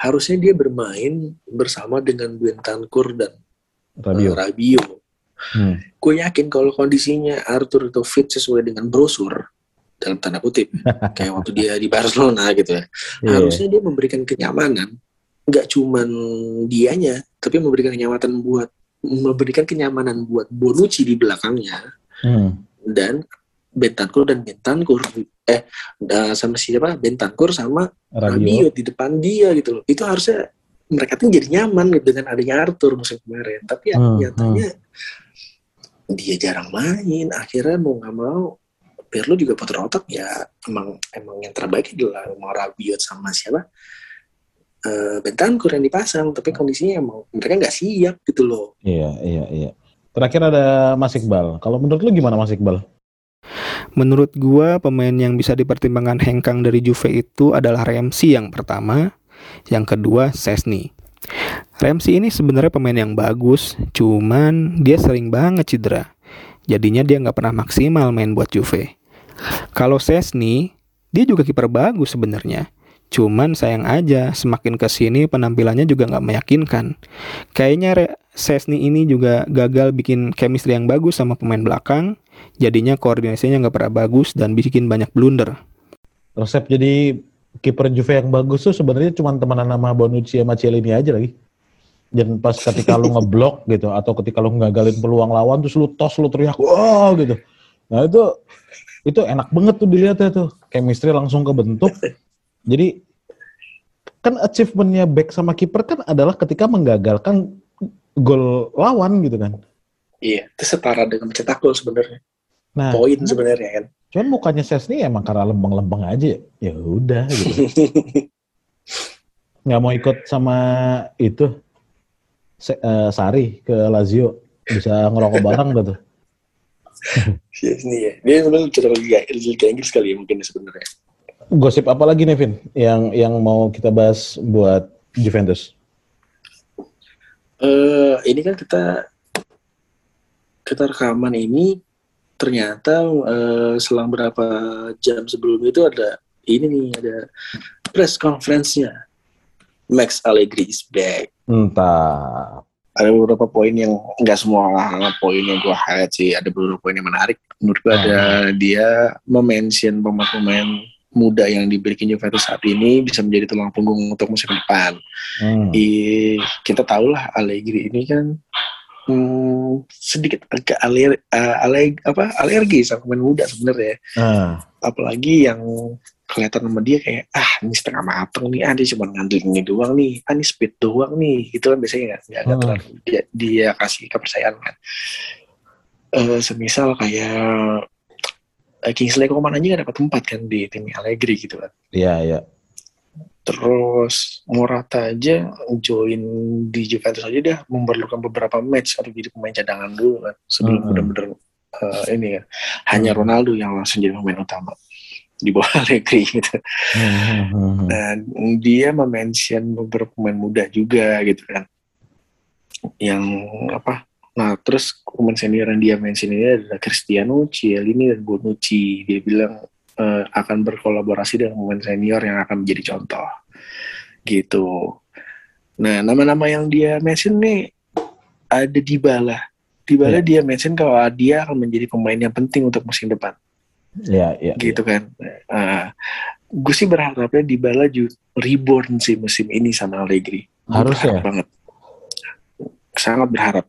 harusnya dia bermain bersama dengan Bentancur dan eh, Rabiot Hmm. gue yakin kalau kondisinya Arthur itu fit sesuai dengan brosur dalam tanda kutip. Kayak waktu dia di Barcelona gitu ya. Iya. harusnya dia memberikan kenyamanan. Nggak cuman dianya tapi memberikan kenyamanan buat memberikan kenyamanan buat Bonucci di belakangnya. Hmm. dan Bentancur dan Bentancur eh sama siapa? Bentancur sama Radio. Rabiot di depan dia gitu loh. Itu harusnya mereka tuh jadi nyaman gitu dengan adanya Arthur musim kemarin. Tapi ya, Hmm, nyatanya dia jarang main. Akhirnya mau nggak mau Pirlo juga putar otak ya emang emang yang terbaik adalah mau Rabiot sama siapa eh Bentancur yang dipasang tapi kondisinya emang mereka nggak siap gitu loh Iya, iya, iya. Terakhir ada Mas Iqbal. Kalau menurut lu gimana Mas Iqbal? Menurut gua pemain yang bisa dipertimbangkan hengkang dari Juve itu adalah Ramsey yang pertama, yang kedua Sesni. Ramsey ini sebenarnya pemain yang bagus, cuman dia sering banget cedera. Jadinya dia nggak pernah maksimal main buat Juve. Kalau Sesni, dia juga kiper bagus sebenarnya. Cuman sayang aja, semakin ke sini penampilannya juga nggak meyakinkan. Kayaknya Sesni ini juga gagal bikin chemistry yang bagus sama pemain belakang, jadinya koordinasinya nggak pernah bagus dan bikin banyak blunder. Resep jadi kiper Juve yang bagus tuh sebenarnya cuma temenan sama Bonucci sama Cielini aja lagi. Dan pas ketika lu ngeblok gitu atau ketika lu ngagalin peluang lawan terus lu tos lu teriak wah gitu. Nah itu itu enak banget tuh dilihatnya tuh. Chemistry langsung kebentuk. Jadi kan achievementnya back sama kiper kan adalah ketika menggagalkan gol lawan gitu kan. iya itu setara dengan mencetak gol sebenarnya Nah, poin sebenarnya kan cuman mukanya Sesni emang karena lembang-lembang aja. Ya udah gitu. nggak mau ikut sama itu Se- eh, Sari ke Lazio bisa ngerokok bareng gitu. Iya, ini ya. Dia sebenarnya cocok liga liga Inggris kali ya mungkin sebenarnya. Gosip apa lagi nih Vin? Yang yang mau kita bahas buat Juventus? eh ini kan kita kita rekaman ini ternyata eh, selang berapa jam sebelum itu ada ini nih ada press conference-nya. Max Allegri is back Entah. ada beberapa poin yang nggak semua poin yang gue highlight sih ada beberapa poin yang menarik. Menurut gue ada dia memention pemain-pemain muda yang dimiliki Juventus saat ini bisa menjadi tulang punggung untuk musim depan. Hmm. I, kita tahu lah Allegri ini kan hmm, sedikit agak aler, uh, aleg- apa alergi sama pemain muda sebenarnya. Nah, apalagi yang kelihatan sama dia kayak ah ini setengah mateng nih ah dia cuma ngandelin ini doang nih ah ini speed doang nih gitu kan biasanya nggak nggak Hmm. terlalu dia, dia kasih kepercayaan kan Eh, semisal kayak eh, Kingsley Coman aja nggak dapat tempat kan di tim Allegri gitu kan iya iya. Terus Morata aja join di Juventus aja dah memerlukan beberapa match atau jadi pemain cadangan dulu kan sebelum Hmm. benar-benar eh, ini kan. Hanya Hmm. Ronaldo yang langsung jadi pemain utama di bawah Allegri gitu. Hmm, hmm, hmm. Dan dia mention beberapa pemain muda juga gitu kan. Yang apa? Nah, terus pemain senior yang dia mention ini adalah Cristiano, Cielini, dan Bonucci. Dia bilang eh, akan berkolaborasi dengan pemain senior yang akan menjadi contoh. Gitu. Nah, nama-nama yang dia mention nih ada Dybala. Dybala dia mention kalau dia akan menjadi pemain yang penting untuk musim depan Iya iya. gitu kan. Uh, gue sih berharapnya Dybala reborn sih musim ini sama Allegri. Harus ya? banget. Sangat berharap.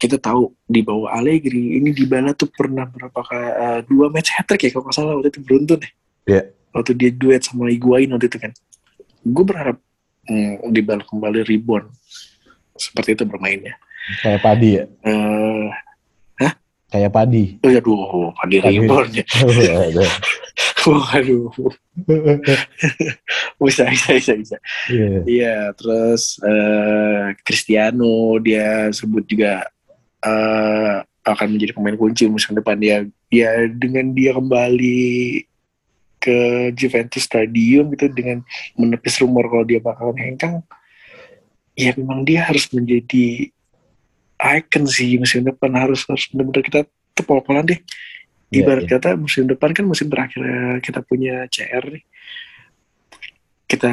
Kita tahu di bawah Allegri ini Dybala tuh pernah berapa kali uh, dua match hat trick ya kalau nggak salah waktu itu beruntun ya. Iya. Waktu dia duet sama Higuain waktu itu kan. Gue berharap hmm, Dybala kembali reborn seperti itu bermainnya. Kayak padi ya. Eh, Kayak padi. oh ya aduh, Padi Padi. reborn ya. Iya, Waduh, bisa, bisa, bisa, bisa. Iya. Iya, terus eh Cristiano dia sebut juga eh akan menjadi pemain kunci musim depan dia. Ya dengan dia kembali ke Juventus Stadium gitu dengan menepis rumor kalau dia bakalan hengkang, ya memang dia harus menjadi icon sih musim depan harus harus benar-benar kita tepol-polan deh. Iya, Ibarat iya. kata musim depan kan musim terakhir eh, kita punya CR nih. Kita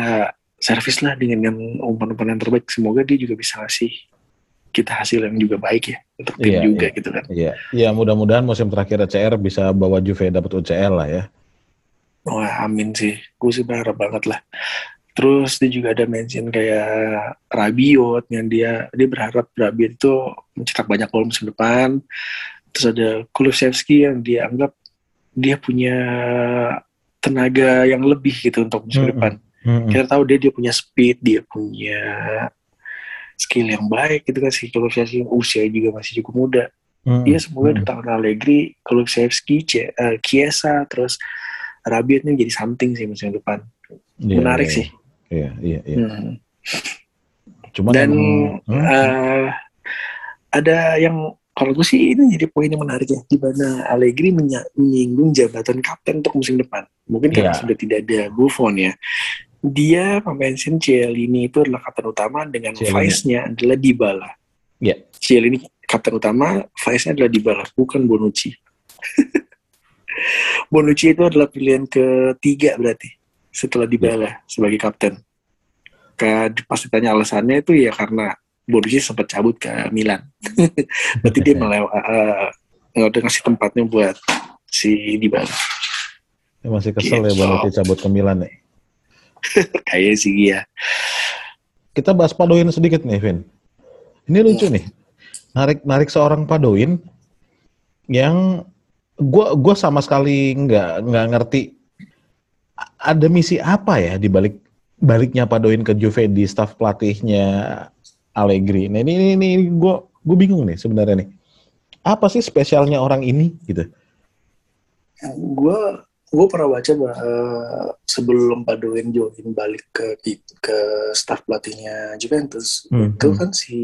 servis lah dengan yang umpan-umpan yang terbaik. Semoga dia juga bisa ngasih kita hasil yang juga baik ya untuk tim Iya, juga iya. gitu kan. Iya. Ya mudah-mudahan musim terakhir CR bisa bawa Juve dapat UCL lah ya. Wah amin sih, gue sih berharap banget lah. Terus dia juga ada mention kayak Rabiot yang dia dia berharap Rabiot itu mencetak banyak gol musim depan. Terus ada Kulusevski yang dia anggap dia punya tenaga yang lebih gitu untuk musim Mm-mm. depan. Hmm, Kita tahu dia dia punya speed, dia punya skill yang baik gitu kan si Kulusevski usia juga masih cukup muda. Hmm. Iya semoga Hmm. datang Allegri, Kulusevski, C- eh, Chiesa, terus Rabiot ini jadi something sih musim depan. Iya, Menarik iya, sih. Iya, iya, iya. Hmm. Cuman Dan emang- hmm, eh, ada yang kalau gue sih ini jadi poin yang menarik ya, di mana Allegri menyinggung jabatan kapten untuk musim depan. Mungkin karena Iya. sudah tidak ada Buffon ya. Dia mention Cielini itu adalah kapten utama dengan vice-nya adalah Dybala. Iya. Cielini kapten utama, vice-nya adalah Dybala, bukan Bonucci. Bonucci itu adalah pilihan ketiga berarti setelah Dybala sebagai kapten. Kayak pas ditanya alasannya itu ya karena Bonucci sempat cabut ke Milan. berarti dia melewa, eh, nggak udah ngasih tempatnya buat si Dybala. Ya, masih kesel ya Gitu. Bonucci cabut ke Milan ya. Kayaknya sih iya. Kita bahas Padoin sedikit nih, Vin. Ini lucu nih. Narik narik seorang Padoin yang gua gua sama sekali nggak nggak ngerti ada misi apa ya di balik baliknya Padoin ke Juve di staff pelatihnya Allegri. Nah ini ini, ini gua gue bingung nih sebenarnya nih. Apa sih spesialnya orang ini gitu? gue gue pernah baca eh, sebelum Padoin join balik ke ke staff pelatihnya Juventus Hmm, itu hmm. kan si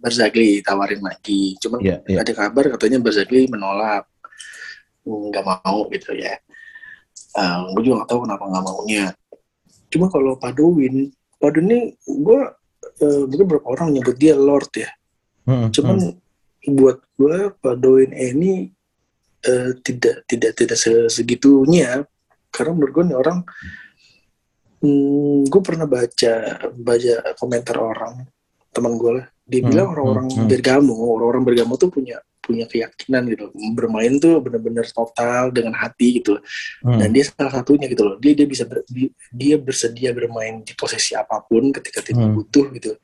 Barzagli tawarin lagi cuman Iya, iya. ada kabar katanya Barzagli menolak nggak mau gitu ya gue juga nggak tahu kenapa nggak maunya. Cuma kalau Padoin Padoin ini gue eh, mungkin beberapa orang nyebut dia Lord ya. Hmm, cuman buat gue Padoin ini eh, tidak tidak tidak se- segitunya. Karena menurut gue nih orang hmm, gue pernah baca baca komentar orang teman gue lah dia Hmm, bilang orang-orang hmm, hmm. Bergamo orang-orang Bergamo tuh punya punya keyakinan gitu bermain tuh benar-benar total dengan hati gitu hmm, dan dia salah satunya gitu loh dia dia bisa ber- di- dia bersedia bermain di posisi apa pun ketika tim Hmm. butuh gitu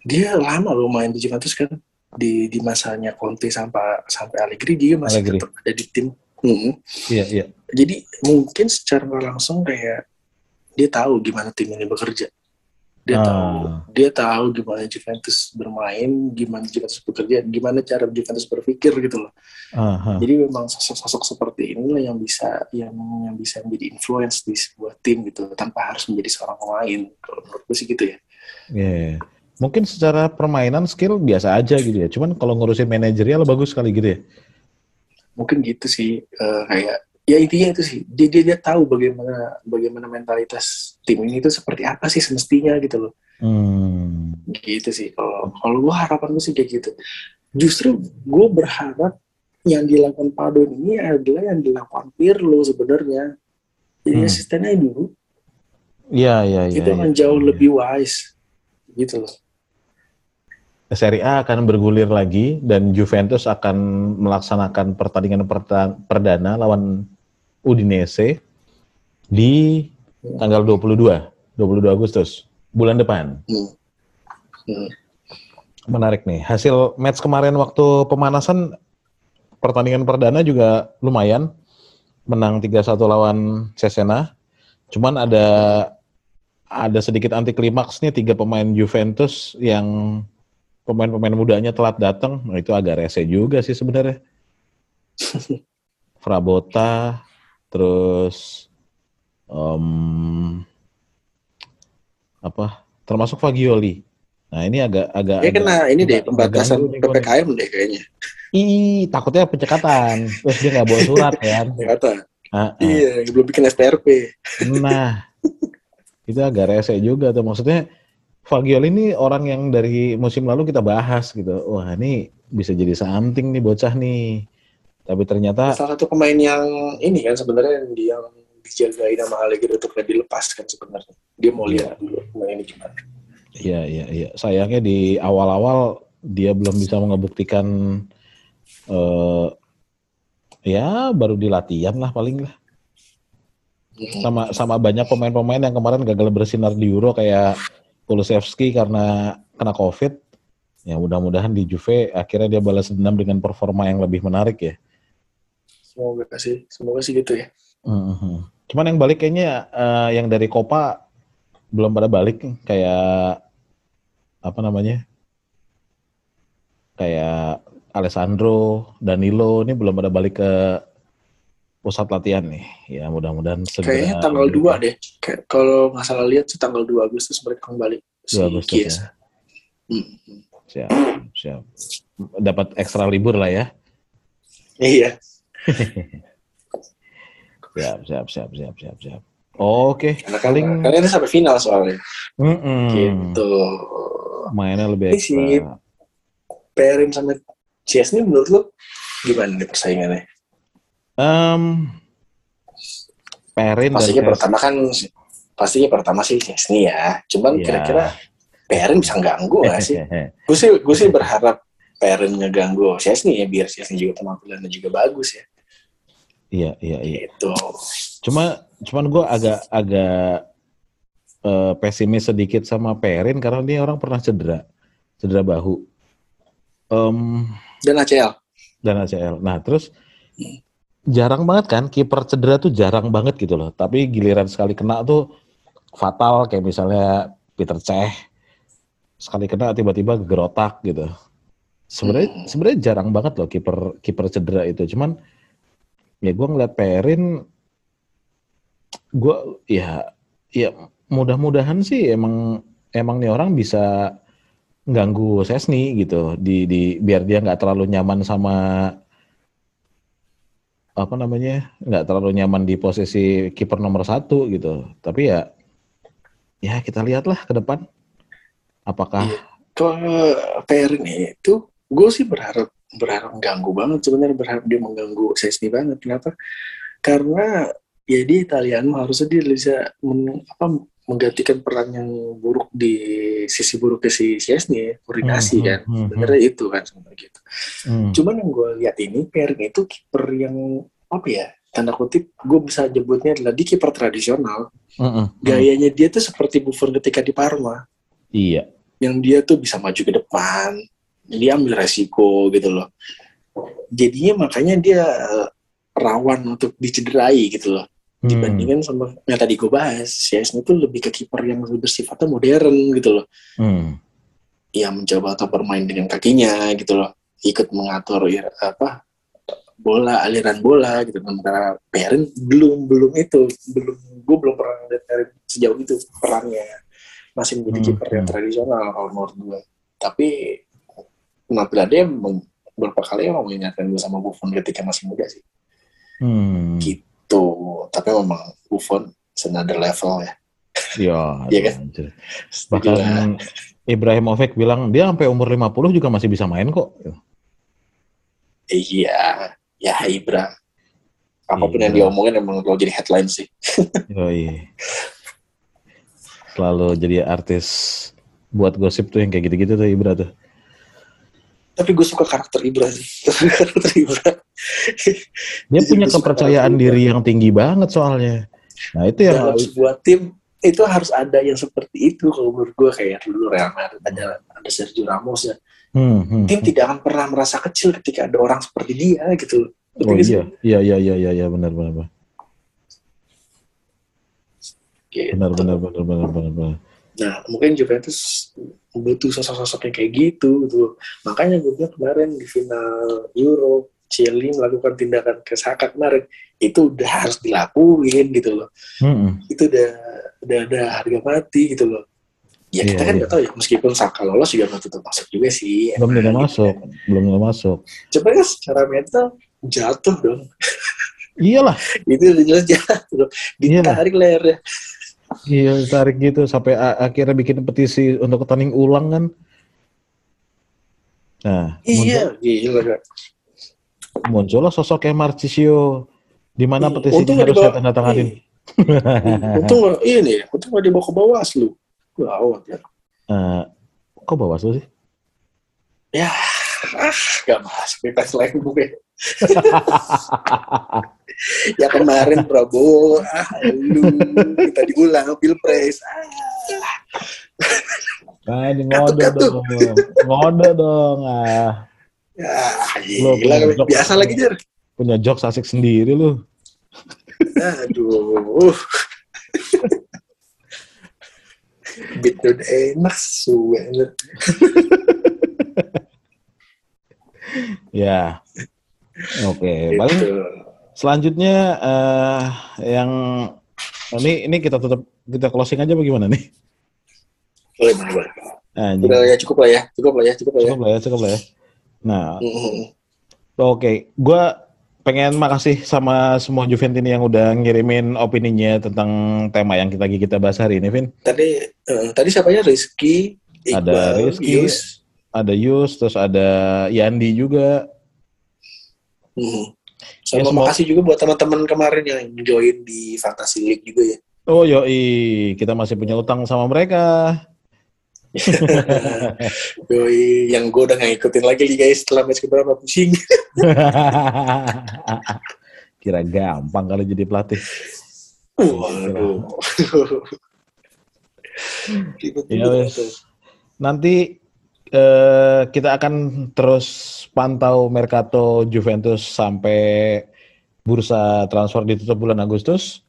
dia lama loh main di Juventus kan di di masanya Conte sampai sampai Allegri dia masih Allegri. tetap ada di tim Hmm. Iya, iya. jadi mungkin secara langsung kayak dia tahu gimana tim ini bekerja dia Ah. tahu dia tahu gimana Juventus bermain gimana Juventus bekerja gimana cara Juventus berpikir gitu loh Aha. jadi memang sosok-sosok seperti inilah yang bisa yang yang bisa menjadi influence di sebuah tim gitu tanpa harus menjadi seorang pemain. Kalau menurut gue sih gitu ya. Iya. Mungkin secara permainan skill biasa aja gitu ya. Cuman kalau ngurusin manajerial bagus sekali gitu ya. Mungkin gitu sih eh, kayak ya intinya itu sih dia, dia dia tahu bagaimana bagaimana mentalitas tim ini itu seperti apa sih semestinya gitu loh. Hmm. Gitu sih kalau kalau gue harapan gue sih kayak gitu. Justru gue berharap yang dilakukan Padon ini adalah yang dilakukan Pirlo sebenarnya. Jadi Hmm. asistennya dulu Iya, iya, iya. itu akan iya. jauh Iya. lebih wise gitu loh. Serie A akan bergulir lagi dan Juventus akan melaksanakan pertandingan perta- perdana lawan Udinese di tanggal 22, 22 Agustus bulan depan. Hmm. Hmm. Menarik nih. Hasil match kemarin waktu pemanasan pertandingan perdana juga lumayan. Menang 3-1 lawan Cesena. Cuman ada ada sedikit anti klimaks nih tiga pemain Juventus yang pemain-pemain mudanya telat datang. Nah, itu agak rese juga sih sebenarnya. Frabota, terus em, apa? Termasuk Fagioli. Nah ini agak agak Ya kena ini deh pembatasan. PPKM deh kayaknya. Ih, takutnya pencekatan. Terus dia nggak bawa surat kan. Kata. Ah, ah. Iya, belum bikin STRP. Nah, itu agak rese juga tuh. Maksudnya Fagioli ini orang yang dari musim lalu kita bahas gitu. Wah ini bisa jadi something nih bocah nih. Tapi ternyata Salah satu pemain yang ini kan sebenarnya yang dia dijagain sama Allegri untuk gak dilepas kan sebenarnya. Dia mau Iya. lihat dulu pemain ini gimana. Iya, iya, iya. Sayangnya di awal-awal dia belum bisa membuktikan eh ya baru di latihan lah paling lah. Hmm. Sama sama banyak pemain-pemain yang kemarin gagal bersinar di Euro kayak Kulusevski karena kena Covid. Ya mudah-mudahan di Juve akhirnya dia balas dendam dengan performa yang lebih menarik ya. Semoga sih, semoga sih gitu ya. Mhm. Cuman yang balik kayaknya eh, yang dari Copa belum pada balik kayak apa namanya? Kayak Alessandro, Danilo ini belum ada balik ke pusat latihan nih. Ya mudah-mudahan segera. Kayaknya tanggal 2 deh. Kayak kalau nggak salah lihat sih tanggal 2 Agustus mereka kembali. Si 2 Agustus ya. Hmm. Siap, siap. Dapat ekstra libur lah ya. Iya. Siap, siap, siap, siap, siap, siap. Oke, Karena kan, paling karena ini sampai final soalnya. Mm-mm. Gitu. mainnya lebih Ini ekstra. sih Perin sama CS ini menurut lo gimana nih persaingannya? Em, Perin Pastinya pertama kan pastinya pertama sih Chesney ya. Cuman Iya. kira-kira Perin bisa ganggu gak sih? Gue sih gue sih berharap Perin ngeganggu Chesney ya biar Chesney juga penampilannya juga bagus ya. Iya, iya, iya. Gitu. Cuma, cuman gue agak agak eh, pesimis sedikit sama Perin karena dia orang pernah cedera, cedera bahu. Em, Dan ACL. dan ACL. Nah, terus jarang banget kan kiper cedera tuh jarang banget gitu loh. Tapi giliran sekali kena tuh fatal kayak misalnya Peter Cech sekali kena tiba-tiba gerotak gitu. Sebenarnya Hmm. sebenarnya jarang banget loh kiper kiper cedera itu. Cuman ya gue ngeliat Perin gue ya ya mudah-mudahan sih emang emang nih orang bisa ganggu Sesni gitu. Di di biar dia nggak terlalu nyaman sama apa namanya nggak terlalu nyaman di posisi kiper nomor satu gitu. Tapi ya ya kita lihatlah ke depan. Apakah Kalau Perin itu gue sih berharap berharap ganggu banget sebenarnya berharap dia mengganggu Chesney banget. Kenapa? Karena ya dia Italiano harusnya dia bisa men- apa, menggantikan peran yang buruk di sisi buruknya si Chesney ya, koordinasi Hmm, kan. hmm, hmm, Sebenarnya itu kan sebenarnya gitu. Hmm, Cuman yang gue lihat ini Perin itu kiper yang apa ya tanda kutip gue bisa nyebutnya adalah dia kiper tradisional. mm, mm, mm. Gayanya dia tuh seperti Buffon ketika di Parma. iya yang dia tuh bisa maju ke depan, dia ambil resiko gitu loh. Jadinya makanya dia eh, rawan untuk dicederai gitu loh. Hmm, Dibandingkan sama yang tadi gue bahas, Chesney itu lebih ke kiper yang lebih bersifatnya modern gitu loh. hmm, Yang mencoba atau bermain dengan kakinya gitu loh. Ikut mengatur ir- apa bola, aliran bola gitu. Sementara Perin belum belum itu, belum gue belum pernah lihat Perin sejauh itu perannya masih menjadi Hmm, kiper yang hmm. tradisional kalau menurut gue. Tapi penampilannya meng- beberapa kali emang mengingatkan gue sama Buffon ketika masih muda sih. hmm. Gitu. Tapi memang Buffon another level ya. Iya, Iya kan? anjir. Bahkan Ibrahimovic bilang dia sampai umur 50 juga masih bisa main kok. Iya, ya Ibra. Apa pun Iya. yang diomongin emang kalau jadi headline sih. Yoi. Selalu jadi artis buat gosip tuh yang kayak gitu-gitu tuh Ibra tuh. Tapi gue suka karakter Ibra sih. karakter Ibra. Dia punya kepercayaan diri yang tinggi banget soalnya. Nah itu yang dalam sebuah tim itu harus ada yang seperti itu kalau menurut gue kayak dulu Real Madrid ada ada Sergio Ramos ya Hmm, hmm, tim hmm. tidak akan pernah merasa kecil ketika ada orang seperti dia gitu Oh iya, iya, iya, iya, iya, iya, benar, benar, benar, Gitu. benar, benar, benar, benar, benar, benar. Nah, mungkin Juventus butuh sosok-sosok yang kayak gitu gitu. Makanya gue bilang kemarin di final Euro, Chelsea melakukan tindakan ke Saka kemarin itu udah harus dilakuin gitu loh. Hmm. Itu udah udah ada harga mati gitu loh. Ya kita Iya, kan iya. nggak tahu ya, meskipun Saka lolos juga belum tentu masuk juga sih. Belum tentu Emang masuk, belum tentu masuk. Coba kan secara mental jatuh dong. Iyalah, itu udah jelas jatuh. Ditarik lehernya. Iya tarik gitu sampai akhirnya bikin petisi untuk tanding ulang kan. Nah, Iya, muncul, muncullah sosok kayak Marcisio di mana Hmm, nggak harus dibawa- saya tanda tanganin. Hmm, Untung ini, untung nggak dibawa ke bawah lu. Gawat ya. Eh, kok bawa sih? Ya, ah, gak masuk di lain gue. Ya kemarin Prabowo, ah, lu, kita diulang pilpres. Ah, Nah, ini ngode dong. Ngode dong. Ah, ya, Lu gila, goblok. biasa lagi Jar. punya jokes asik sendiri lu. Aduh. Udah enak, suwe. Ya. Oke, paling Gitu. selanjutnya eh yang ini ini kita tutup kita closing aja bagaimana nih? Boleh, boleh, boleh. Anjing. Udah ya cukup lah ya, cukup lah ya, cukup lah ya. Cukup lah ya, cukup lah ya. Nah, Mhm. oke, gua pengen makasih sama semua Juventini yang udah ngirimin opininya tentang tema yang kita kita bahas hari ini, Vin. Tadi eh, tadi siapa ya Rizky, Ada Iqbal, Rizky. Yus. Ada Yus, terus ada Yandi juga. Mhm. Ya, Sama semua- makasih juga buat teman-teman kemarin yang join di Fantasy League juga ya. Oh yoi, kita masih punya utang sama mereka. Yoi, yang gue udah nggak ikutin lagi nih guys setelah match keberapa pusing. Kira gampang kalau jadi pelatih. Waduh. Ya. Nanti eh, kita akan terus pantau Mercato Juventus sampai bursa transfer ditutup bulan Agustus.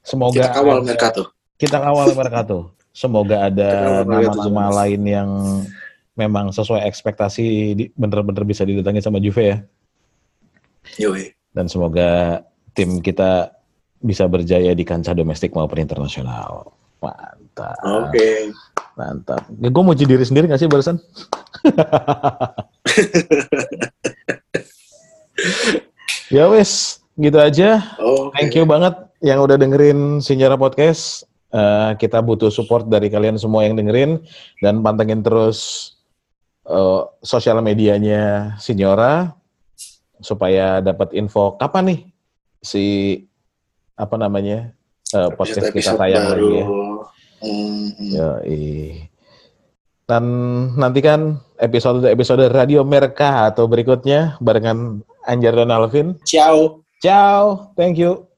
Semoga Kita kawal Mercato. kita kawal Mercato. Semoga ada nama-nama lain yang memang sesuai ekspektasi bener-bener bisa didatangi sama Juve ya. Yoi. Dan semoga tim kita bisa berjaya di kancah domestik maupun internasional. Mantap. Oke. Mantap. Ya, gue mau jadi diri sendiri gak sih barusan? ya wes, gitu aja. Oke. Thank you banget yang udah dengerin Sinjara Podcast. Eh, kita butuh support dari kalian semua yang dengerin dan pantengin terus eh, sosial medianya Signora supaya dapat info kapan nih si apa namanya eh, podcast kita tayang baru. lagi ya. Yoi. Dan nantikan episode-episode Radio Merka atau berikutnya barengan Anjar dan Alvin. Ciao. Ciao, thank you.